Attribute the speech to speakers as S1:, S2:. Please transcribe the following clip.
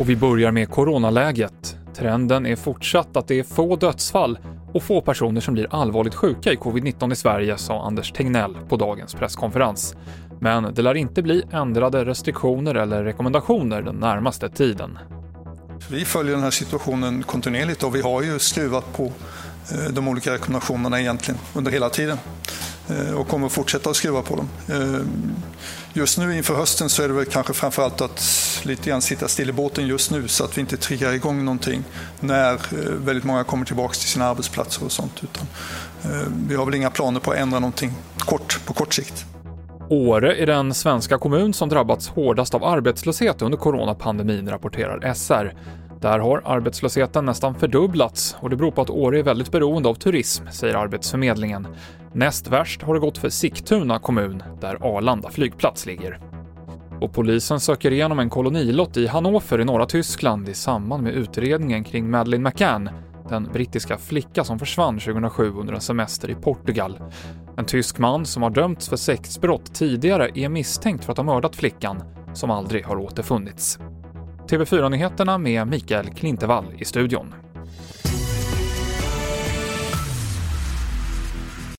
S1: Och vi börjar med coronaläget. Trenden är fortsatt att det är få dödsfall och få personer som blir allvarligt sjuka i covid-19 i Sverige, sa Anders Tegnell på dagens presskonferens. Men det lär inte bli ändrade restriktioner eller rekommendationer den närmaste tiden.
S2: Vi följer den här situationen kontinuerligt och vi har ju skruvat på eh, de olika rekommendationerna egentligen under hela tiden eh, och kommer att fortsätta att skruva på dem. Eh, Just nu inför hösten så är det väl kanske framförallt att lite grann sitta still i båten just nu så att vi inte triggar igång någonting när eh, väldigt många kommer tillbaka till sina arbetsplatser och sånt. Utan eh, vi har väl inga planer på att ändra någonting kort, på kort sikt.
S1: Åre är den svenska kommun som drabbats hårdast av arbetslöshet under coronapandemin, rapporterar SR. Där har arbetslösheten nästan fördubblats och det beror på att Åre är väldigt beroende av turism, säger Arbetsförmedlingen. Näst värst har det gått för Sigtuna kommun, där Arlanda flygplats ligger. Och polisen söker igenom en kolonilott i Hannover i norra Tyskland i samband med utredningen kring Madeleine McCann, den brittiska flicka som försvann 2007 under en semester i Portugal. En tysk man som har dömts för sexbrott tidigare är misstänkt för att ha mördat flickan, som aldrig har återfunnits. TV4-nyheterna med Mikael Klintevall i studion.